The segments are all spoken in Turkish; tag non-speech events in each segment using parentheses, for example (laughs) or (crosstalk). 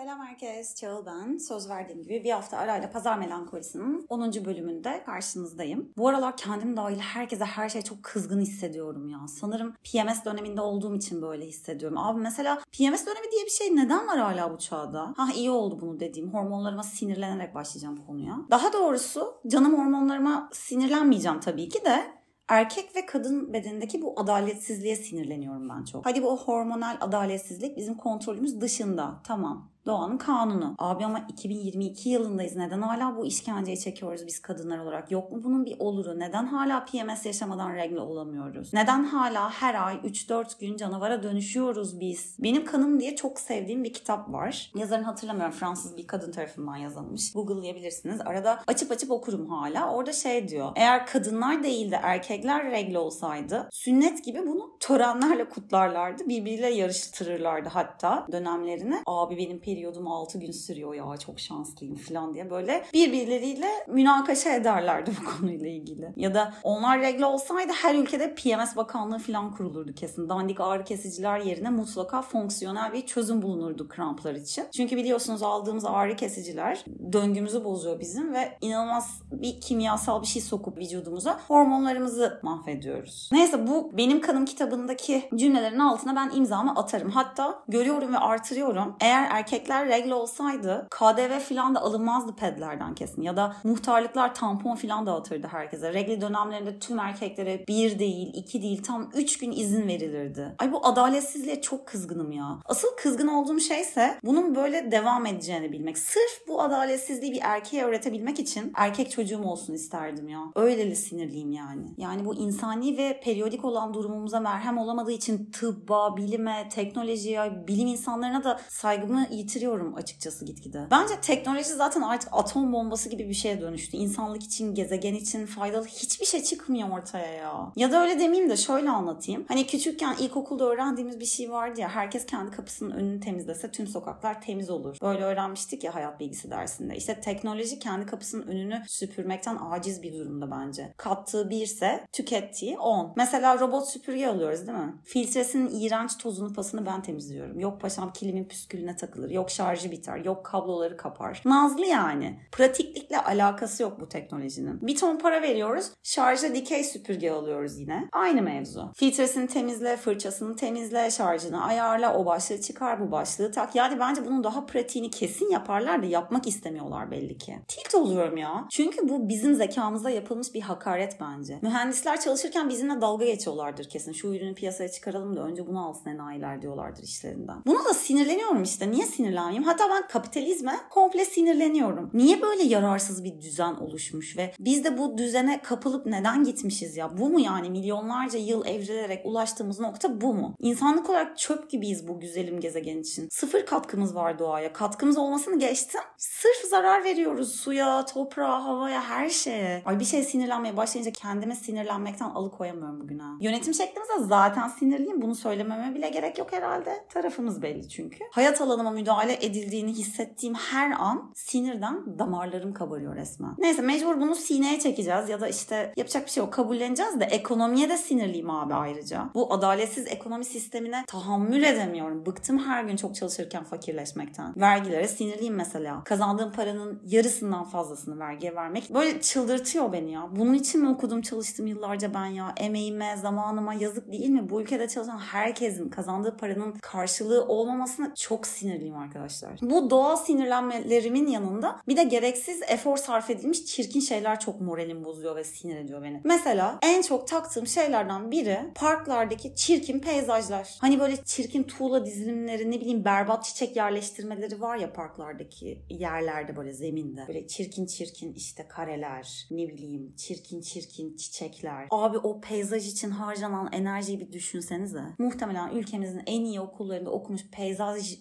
Selam herkes, Çağıl ben. Söz verdiğim gibi bir hafta arayla Pazar Melankolisi'nin 10. bölümünde karşınızdayım. Bu aralar kendim dahil herkese her şey çok kızgın hissediyorum ya. Sanırım PMS döneminde olduğum için böyle hissediyorum. Abi mesela PMS dönemi diye bir şey neden var hala bu çağda? Ha iyi oldu bunu dediğim. Hormonlarıma sinirlenerek başlayacağım konuya. Daha doğrusu canım hormonlarıma sinirlenmeyeceğim tabii ki de erkek ve kadın bedenindeki bu adaletsizliğe sinirleniyorum ben çok. Hadi bu hormonal adaletsizlik bizim kontrolümüz dışında. Tamam. Doğanın kanunu. Abi ama 2022 yılındayız. Neden hala bu işkenceyi çekiyoruz biz kadınlar olarak? Yok mu bunun bir oluru? Neden hala PMS yaşamadan regle olamıyoruz? Neden hala her ay 3-4 gün canavara dönüşüyoruz biz? Benim Kanım diye çok sevdiğim bir kitap var. Yazarını hatırlamıyorum. Fransız bir kadın tarafından yazılmış. Google'layabilirsiniz. Arada açıp açıp okurum hala. Orada şey diyor. Eğer kadınlar değil de erkekler regle olsaydı sünnet gibi bunu törenlerle kutlarlardı. Birbiriyle yarıştırırlardı hatta dönemlerini. Abi benim periyodum 6 gün sürüyor ya çok şanslıyım falan diye böyle birbirleriyle münakaşa ederlerdi (laughs) bu konuyla ilgili. Ya da onlar regle olsaydı her ülkede PMS bakanlığı falan kurulurdu kesin. Dandik ağrı kesiciler yerine mutlaka fonksiyonel bir çözüm bulunurdu kramplar için. Çünkü biliyorsunuz aldığımız ağrı kesiciler döngümüzü bozuyor bizim ve inanılmaz bir kimyasal bir şey sokup vücudumuza hormonlarımızı mahvediyoruz. Neyse bu benim kanım kitabındaki cümlelerin altına ben imzamı atarım. Hatta görüyorum ve artırıyorum. Eğer erkek erkekler regle olsaydı KDV falan da alınmazdı pedlerden kesin. Ya da muhtarlıklar tampon falan dağıtırdı herkese. Regle dönemlerinde tüm erkeklere bir değil, iki değil tam üç gün izin verilirdi. Ay bu adaletsizliğe çok kızgınım ya. Asıl kızgın olduğum şeyse bunun böyle devam edeceğini bilmek. Sırf bu adaletsizliği bir erkeğe öğretebilmek için erkek çocuğum olsun isterdim ya. Öyleli sinirliyim yani. Yani bu insani ve periyodik olan durumumuza merhem olamadığı için tıbba, bilime, teknolojiye, bilim insanlarına da saygımı yitiriyorum açıkçası gitgide. Bence teknoloji zaten artık atom bombası gibi bir şeye dönüştü. İnsanlık için, gezegen için faydalı hiçbir şey çıkmıyor ortaya ya. Ya da öyle demeyeyim de şöyle anlatayım. Hani küçükken ilkokulda öğrendiğimiz bir şey vardı ya. Herkes kendi kapısının önünü temizlese tüm sokaklar temiz olur. Böyle öğrenmiştik ya hayat bilgisi dersinde. İşte teknoloji kendi kapısının önünü süpürmekten aciz bir durumda bence. Kattığı bir ise tükettiği on. Mesela robot süpürge alıyoruz değil mi? Filtresinin iğrenç tozunu pasını ben temizliyorum. Yok paşam kilimin püskülüne takılır. Yok şarjı biter. Yok kabloları kapar. Nazlı yani. Pratiklikle alakası yok bu teknolojinin. Bir ton para veriyoruz. Şarjla dikey süpürge alıyoruz yine. Aynı mevzu. Filtresini temizle, fırçasını temizle, şarjını ayarla, o başlığı çıkar, bu başlığı tak. Yani bence bunun daha pratiğini kesin yaparlar da yapmak istemiyorlar belli ki. Tilt oluyorum ya. Çünkü bu bizim zekamıza yapılmış bir hakaret bence. Mühendisler çalışırken bizimle dalga geçiyorlardır kesin. Şu ürünü piyasaya çıkaralım da önce bunu alsın enayiler diyorlardır işlerinden. Buna da sinirleniyorum işte. Niye sinirlenmeyeyim? Hatta ben kapitalizme komple sinirleniyorum. Niye böyle yararsız bir düzen oluşmuş ve biz de bu düzene kapılıp neden gitmişiz ya? Bu mu yani milyonlarca yıl evrilerek ulaştığımız nokta bu mu? İnsanlık olarak çöp gibiyiz bu güzelim gezegen için. Sıfır katkımız var doğaya. Katkımız olmasını geçtim. Sırf zarar veriyoruz suya, toprağa, havaya, her şeye. Ay bir şey sinirlenmeye başlayınca kendime sinirlenmekten alıkoyamıyorum bugün ha. Yönetim şeklimizde zaten sinirliyim. Bunu söylememe bile gerek yok herhalde. Tarafımız belli çünkü. Hayat alanıma müdahale edildiğini hissettiğim her an sinirden damarlarım kabarıyor resmen. Neyse mecbur bunu sineye çekeceğiz ya da işte yapacak bir şey yok kabulleneceğiz de ekonomiye de sinirliyim abi ayrıca. Bu adaletsiz ekonomi sistemine tahammül edemiyorum. Bıktım her gün çok çalışırken fakirleşmekten. Vergilere sinirliyim mesela. Kazandığım paranın yarısından fazlasını vergiye vermek böyle çıldırtıyor beni ya. Bunun için mi okudum çalıştım yıllarca ben ya? Emeğime, zamanıma yazık değil mi? Bu ülkede çalışan herkesin kazandığı paranın karşılığı olmamasına çok sinirliyim arkadaşlar. Bu doğal sinirlenmelerimin yanında bir de gereksiz efor sarf edilmiş çirkin şeyler çok moralim bozuyor ve sinir ediyor beni. Mesela en çok taktığım şeylerden biri parklardaki çirkin peyzajlar. Hani böyle çirkin tuğla dizilimleri ne bileyim berbat çiçek yerleştirmeleri var ya parklardaki yerlerde böyle zeminde. Böyle çirkin çirkin işte kareler ne bileyim çirkin çirkin çiçekler. Abi o peyzaj için harcanan enerjiyi bir düşünsenize. Muhtemelen ülkemizin en iyi okullarında okumuş peyzaj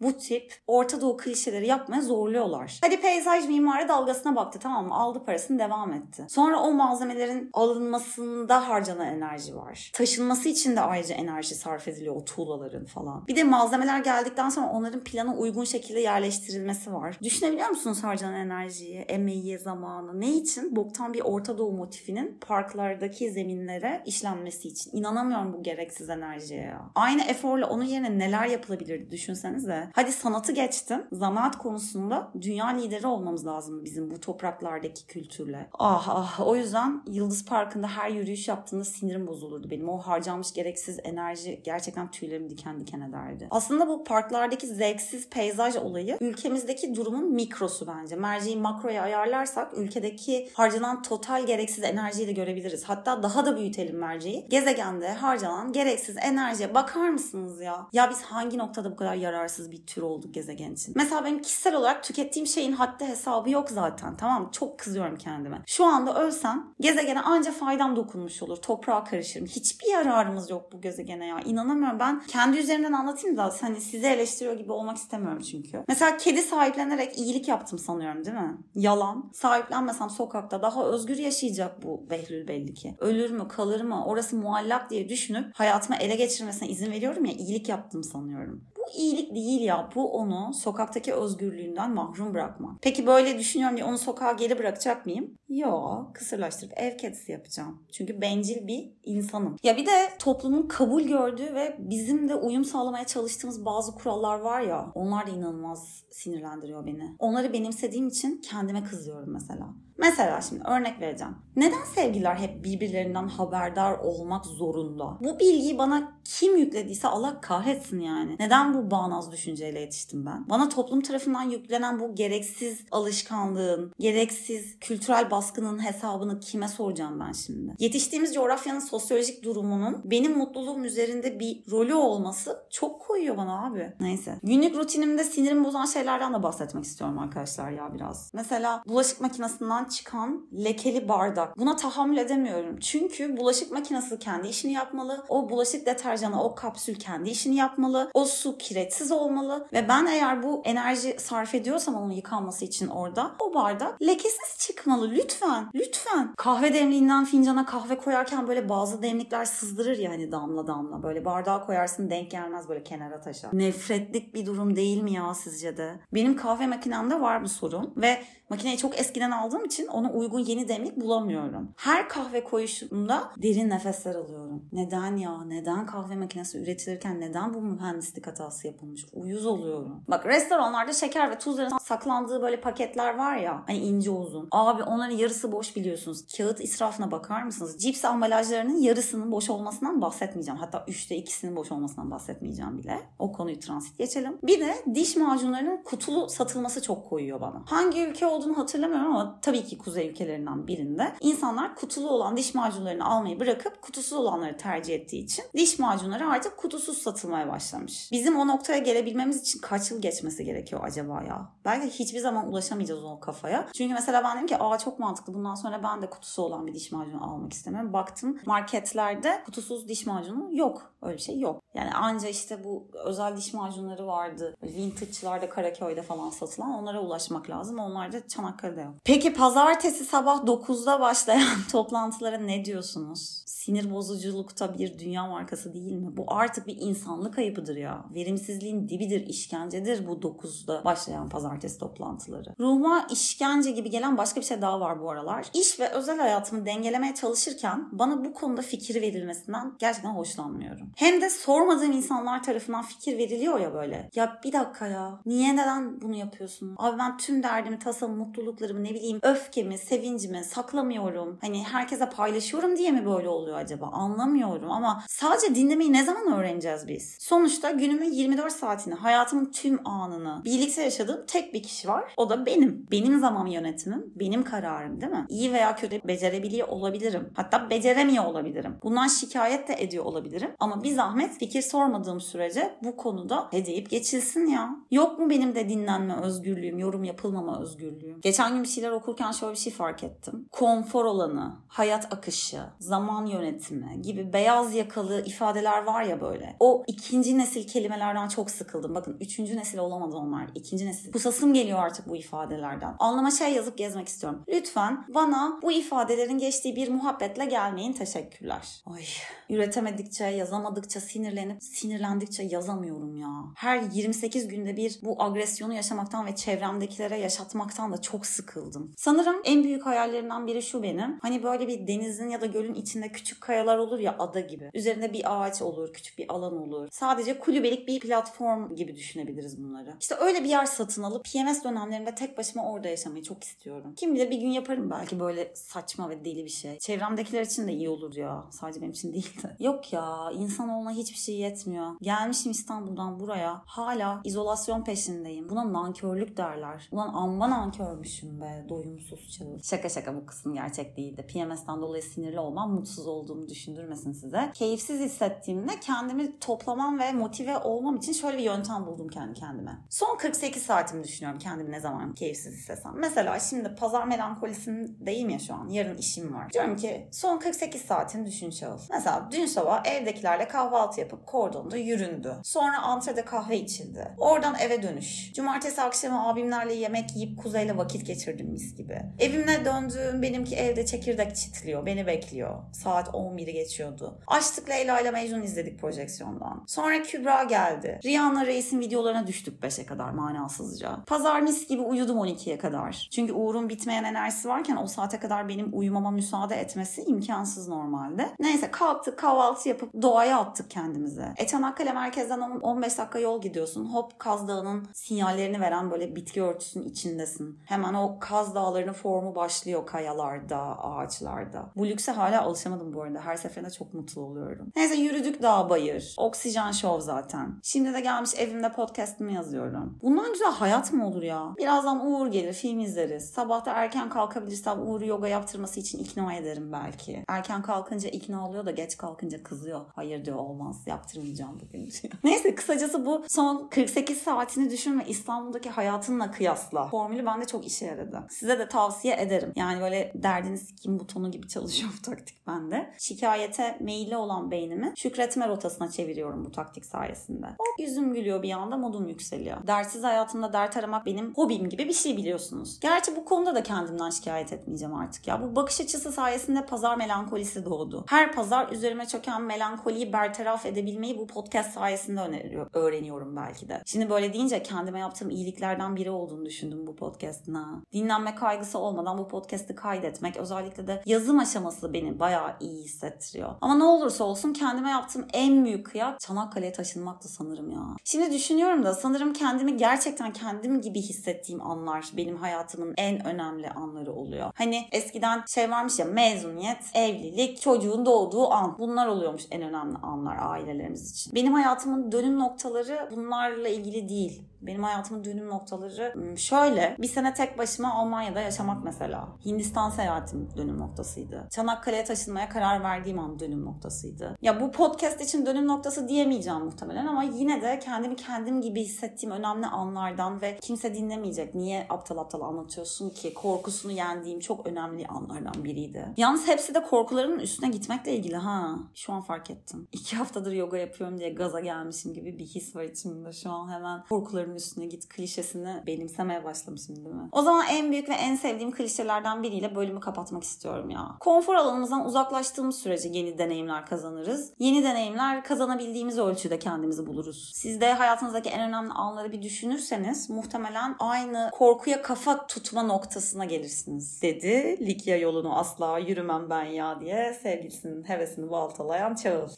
bu tip Orta Doğu klişeleri yapmaya zorluyorlar. Hadi peyzaj mimarı dalgasına baktı tamam mı? Aldı parasını devam etti. Sonra o malzemelerin alınmasında harcanan enerji var. Taşınması için de ayrıca enerji sarf ediliyor o tuğlaların falan. Bir de malzemeler geldikten sonra onların plana uygun şekilde yerleştirilmesi var. Düşünebiliyor musunuz harcanan enerjiyi, emeği, zamanı? Ne için? Boktan bir Orta Doğu motifinin parklardaki zeminlere işlenmesi için. İnanamıyorum bu gereksiz enerjiye ya. Aynı eforla onun yerine neler yapılabilirdi düşünsenize. Hadi sanatı geçtim. Zanaat konusunda dünya lideri olmamız lazım bizim bu topraklardaki kültürle. Ah ah o yüzden Yıldız Parkı'nda her yürüyüş yaptığında sinirim bozulurdu benim. O harcanmış gereksiz enerji gerçekten tüylerimi diken diken ederdi. Aslında bu parklardaki zevksiz peyzaj olayı ülkemizdeki durumun mikrosu bence. Merceği makroya ayarlarsak ülkedeki harcanan total gereksiz enerjiyi de görebiliriz. Hatta daha da büyütelim merceği. Gezegende harcanan gereksiz enerjiye bakar mısınız ya? Ya biz hangi noktada bu kadar yararsız bir tür olduk gezegen için? Mesela benim kişisel olarak tükettiğim şeyin haddi hesabı yok zaten tamam mı? Çok kızıyorum kendime. Şu anda ölsem gezegene anca faydam dokunmuş olur. Toprağa karışırım. Hiçbir yararımız yok bu gezegene ya. İnanamıyorum. Ben kendi üzerimden anlatayım da hani sizi eleştiriyor gibi olmak istemiyorum çünkü. Mesela kedi sahiplenerek iyilik yaptım sanıyorum değil mi? Yalan. Sahiplenmesem sokakta daha özgür yaşayacak bu Behlül belli ki. Ölür mü kalır mı orası muallak diye düşünüp hayatımı ele geçirmesine izin veriyorum ya iyilik yaptım sanıyorum. Bu iyilik değil ya. Bu onu sokaktaki özgürlüğünden mahrum bırakma. Peki böyle düşünüyorum diye onu sokağa geri bırakacak mıyım? Yo, kısırlaştırıp ev kedisi yapacağım. Çünkü bencil bir insanım. Ya bir de toplumun kabul gördüğü ve bizim de uyum sağlamaya çalıştığımız bazı kurallar var ya. Onlar da inanılmaz sinirlendiriyor beni. Onları benimsediğim için kendime kızıyorum mesela. Mesela şimdi örnek vereceğim. Neden sevgililer hep birbirlerinden haberdar olmak zorunda? Bu bilgiyi bana kim yüklediyse Allah kahretsin yani. Neden bu bağnaz düşünceyle yetiştim ben? Bana toplum tarafından yüklenen bu gereksiz alışkanlığın, gereksiz kültürel baskının hesabını kime soracağım ben şimdi? Yetiştiğimiz coğrafyanın sosyolojik durumunun benim mutluluğum üzerinde bir rolü olması çok koyuyor bana abi. Neyse. Günlük rutinimde sinirimi bozan şeylerden de bahsetmek istiyorum arkadaşlar ya biraz. Mesela bulaşık makinesinden çıkan lekeli bardak. Buna tahammül edemiyorum. Çünkü bulaşık makinesi kendi işini yapmalı. O bulaşık deterjanı, o kapsül kendi işini yapmalı. O su kiretsiz olmalı. Ve ben eğer bu enerji sarf ediyorsam onun yıkanması için orada o bardak lekesiz çıkmalı. Lütfen. Lütfen. Kahve demliğinden fincana kahve koyarken böyle bazı demlikler sızdırır yani damla damla. Böyle bardağa koyarsın denk gelmez böyle kenara taşar. Nefretlik bir durum değil mi ya sizce de? Benim kahve makinemde var bu sorun. Ve makineyi çok eskiden aldığım ona uygun yeni demlik bulamıyorum. Her kahve koyuşumda derin nefesler alıyorum. Neden ya? Neden kahve makinesi üretilirken neden bu mühendislik hatası yapılmış? Uyuz oluyorum. Bak restoranlarda şeker ve tuzların saklandığı böyle paketler var ya. Hani ince uzun. Abi onların yarısı boş biliyorsunuz. Kağıt israfına bakar mısınız? Cips ambalajlarının yarısının boş olmasından bahsetmeyeceğim. Hatta üçte ikisinin boş olmasından bahsetmeyeceğim bile. O konuyu transit geçelim. Bir de diş macunlarının kutulu satılması çok koyuyor bana. Hangi ülke olduğunu hatırlamıyorum ama tabii ki kuzey ülkelerinden birinde insanlar kutulu olan diş macunlarını almayı bırakıp kutusuz olanları tercih ettiği için diş macunları artık kutusuz satılmaya başlamış. Bizim o noktaya gelebilmemiz için kaç yıl geçmesi gerekiyor acaba ya? Belki hiçbir zaman ulaşamayacağız o kafaya. Çünkü mesela ben dedim ki aa çok mantıklı bundan sonra ben de kutusu olan bir diş macunu almak istemiyorum. Baktım marketlerde kutusuz diş macunu yok. Öyle bir şey yok. Yani anca işte bu özel diş macunları vardı. Vintage'larda Karaköy'de falan satılan onlara ulaşmak lazım. Onlar da Çanakkale'de yok. Peki pazartesi sabah 9'da başlayan (laughs) toplantılara ne diyorsunuz? Sinir bozuculukta bir dünya markası değil mi? Bu artık bir insanlık ayıbıdır ya. Verimsizliğin dibidir, işkencedir bu 9'da başlayan pazartesi toplantıları. Ruhuma işkence gibi gelen başka bir şey daha var bu aralar. İş ve özel hayatımı dengelemeye çalışırken bana bu konuda fikir verilmesinden gerçekten hoşlanmıyorum. Hem de sormadığım insanlar tarafından fikir veriliyor ya böyle. Ya bir dakika ya. Niye neden bunu yapıyorsun? Abi ben tüm derdimi, tasamı, mutluluklarımı, ne bileyim öfkemi, sevincimi saklamıyorum. Hani herkese paylaşıyorum diye mi böyle oluyor acaba? Anlamıyorum ama sadece dinlemeyi ne zaman öğreneceğiz biz? Sonuçta günümün 24 saatini, hayatımın tüm anını birlikte yaşadığım tek bir kişi var. O da benim. Benim zaman yönetimim, benim kararım değil mi? İyi veya kötü becerebiliyor olabilirim. Hatta beceremiyor olabilirim. Bundan şikayet de ediyor olabilirim. Ama bir zahmet fikir sormadığım sürece bu konuda hedeyip geçilsin ya. Yok mu benim de dinlenme özgürlüğüm, yorum yapılmama özgürlüğüm? Geçen gün bir şeyler okurken şöyle bir şey fark ettim. Konfor alanı, hayat akışı, zaman yönetimi gibi beyaz yakalı ifadeler var ya böyle. O ikinci nesil kelimelerden çok sıkıldım. Bakın üçüncü nesil olamadı onlar. İkinci nesil. Pusasım geliyor artık bu ifadelerden. Anlama şey yazıp gezmek istiyorum. Lütfen bana bu ifadelerin geçtiği bir muhabbetle gelmeyin. Teşekkürler. Ay üretemedikçe, yazamadıkça sinirlenip sinirlendikçe yazamıyorum ya. Her 28 günde bir bu agresyonu yaşamaktan ve çevremdekilere yaşatmaktan da çok sıkıldım. Sanırım en büyük hayallerimden biri şu benim. Hani böyle bir denizin ya da gölün içinde küçük kayalar olur ya ada gibi. Üzerinde bir ağaç olur, küçük bir alan olur. Sadece kulübelik bir platform gibi düşünebiliriz bunları. İşte öyle bir yer satın alıp PMS dönemlerinde tek başıma orada yaşamayı çok istiyorum. Kim bilir bir gün yaparım belki böyle saçma ve deli bir şey. Çevremdekiler için de iyi olur ya. Sadece benim için (laughs) değil de. Yok ya insanoğluna hiçbir şey yetmiyor. Gelmişim İstanbul'dan buraya. Hala izolasyon peşindeyim. Buna nankörlük derler. Ulan amma nankörmüşüm be. Doyumsuz çağır. Şaka şaka bu kısım gerçek değildi. PMS'den dolayı sinirli olmam mutsuz olduğumu düşündürmesin size. Keyifsiz hissettiğimde kendimi toplamam ve motive olmam için şöyle bir yöntem buldum kendi kendime. Son 48 saatimi düşünüyorum kendimi ne zaman keyifsiz hissetsem. Mesela şimdi pazar melankolisindeyim ya şu an. Yarın işim var. Diyorum ki son 48 saatini düşün Şahıs. Mesela dün sabah evdekilerle kahvaltı yapıp kordonda yüründü. Sonra antrede kahve içildi. Oradan eve dönüş. Cumartesi akşamı abimlerle yemek yiyip kuzeyle vakit geçirdim mis gibi. Evime döndüğüm benimki evde çekirdek çitliyor. Beni bekliyor. Saat 11'i geçiyordu. Açtık Leyla ile Mecnun izledik projeksiyondan. Sonra Kübra geldi. Rihanna Reis'in videolarına düştük 5'e kadar manasızca. Pazar mis gibi uyudum 12'ye kadar. Çünkü Uğur'un bitmeyen enerjisi varken o saate kadar benim uyumama müsaade etmesi imkansız normalde. Neyse kalktık kahvaltı yapıp doğaya attık kendimize. E Çanakkale merkezden 15 dakika yol gidiyorsun. Hop Kaz Dağı'nın sinyallerini veren böyle bitki örtüsünün içindesin. Hemen o Kaz Dağları'nın formu başlıyor kayalarda, ağaçlarda. Bu lükse hala alışamadım bu arada. Her seferinde çok mutlu oluyorum. Neyse yürüdük dağ bayır. Oksijen şov zaten. Şimdi de gelmiş evimde podcast'ımı yazıyorum. Bundan güzel hayat mı olur ya? Birazdan Uğur gelir, film izleriz. Sabah da erken kalkabilirsem Uğur'u yoga yaptırması için ikna ederim belki. Erken kalkınca ikna oluyor da geç kalkınca kızıyor. Hayır diyor olmaz yaptırmayacağım bugün diyor. (laughs) Neyse kısacası bu son 48 saatini düşün ve İstanbul'daki hayatınla kıyasla. Formülü bende çok işe yaradı. Size de tavsiye ederim. Yani böyle derdiniz kim butonu gibi çalışıyor (laughs) bu taktik bende. Şikayete meyilli olan beynimi şükretme rotasına çeviriyorum bu taktik sayesinde. O yüzüm gülüyor bir anda modum yükseliyor. Dertsiz hayatımda dert aramak benim hobim gibi bir şey biliyorsunuz. Gerçi bu konuda da kendimden şikayet etmeyeceğim artık ya. Bu bakış açısı sayesinde pazar melankolisi doğdu. Her pazar üzerime çöken melankoliyi bertaraf edebilmeyi bu podcast sayesinde öneriyor, öğreniyorum belki de. Şimdi böyle deyince kendime yaptığım iyiliklerden biri olduğunu düşündüm bu podcast'ın ha. Dinlenme kaygısı olmadan bu podcast'ı kaydetmek özellikle de yazım aşaması beni bayağı iyi hissettiriyor. Ama ne olursa olsun kendime yaptığım en büyük kıyak Çanakkale'ye taşınmaktı sanırım ya. Şimdi düşünüyorum da sanırım kendimi gerçekten kendim gibi hissettiğim anlar benim hayatımın en önemli anları oluyor. Hani eskiden şey varmış ya mezuniyet, evlilik, çocuğun doğduğu an. Bunlar oluyormuş en önemli anlar ailelerimiz için. Benim hayatımın dönüm noktaları bunlarla ilgili değil. Benim hayatımın dönüm noktaları şöyle. Bir sene tek başıma Almanya'da yaşamak mesela. Hindistan seyahatim dönüm noktasıydı. Çanakkale'ye taşınmaya karar verdiğim an dönüm noktasıydı. Ya bu podcast için dönüm noktası diyemeyeceğim muhtemelen ama yine de kendimi kendim gibi hissettiğim önemli anlardan ve kimse dinlemeyecek. Niye aptal aptal anlatıyorsun ki? Korkusunu yendiğim çok önemli anlardan biriydi. Yalnız hepsi de korkuların üstüne gitmekle ilgili ha. Şu an fark ettim. İki haftadır yoga yapıyorum diye gaza gelmişim gibi bir his var içimde. Şu an hemen korkuların üstüne git klişesini benimsemeye başlamışım değil mi? O zaman en büyük ve en sevdiğim klişelerden biriyle bölümü kapatmak istiyorum ya. Konfor alanımızdan uzaklaştığımız sürece yeni deneyimler kazanırız. Yeni deneyimler kazanabildiğimiz ölçüde kendimizi buluruz. Siz de hayatınızdaki en önemli anları bir düşünürseniz muhtemelen aynı korkuya kafa tutma noktasına gelirsiniz dedi. Likya yolunu asla yürümem ben ya diye sevgilisinin hevesini baltalayan Çağıl.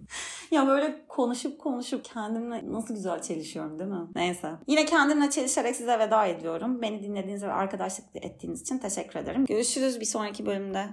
(laughs) ya böyle konuşup konuşup kendimle nasıl güzel çelişiyorum değil mi? Neyse. Yine kendimle çelişerek size veda ediyorum. Beni dinlediğiniz ve arkadaşlık ettiğiniz için teşekkür ederim. Görüşürüz bir sonraki bölümde.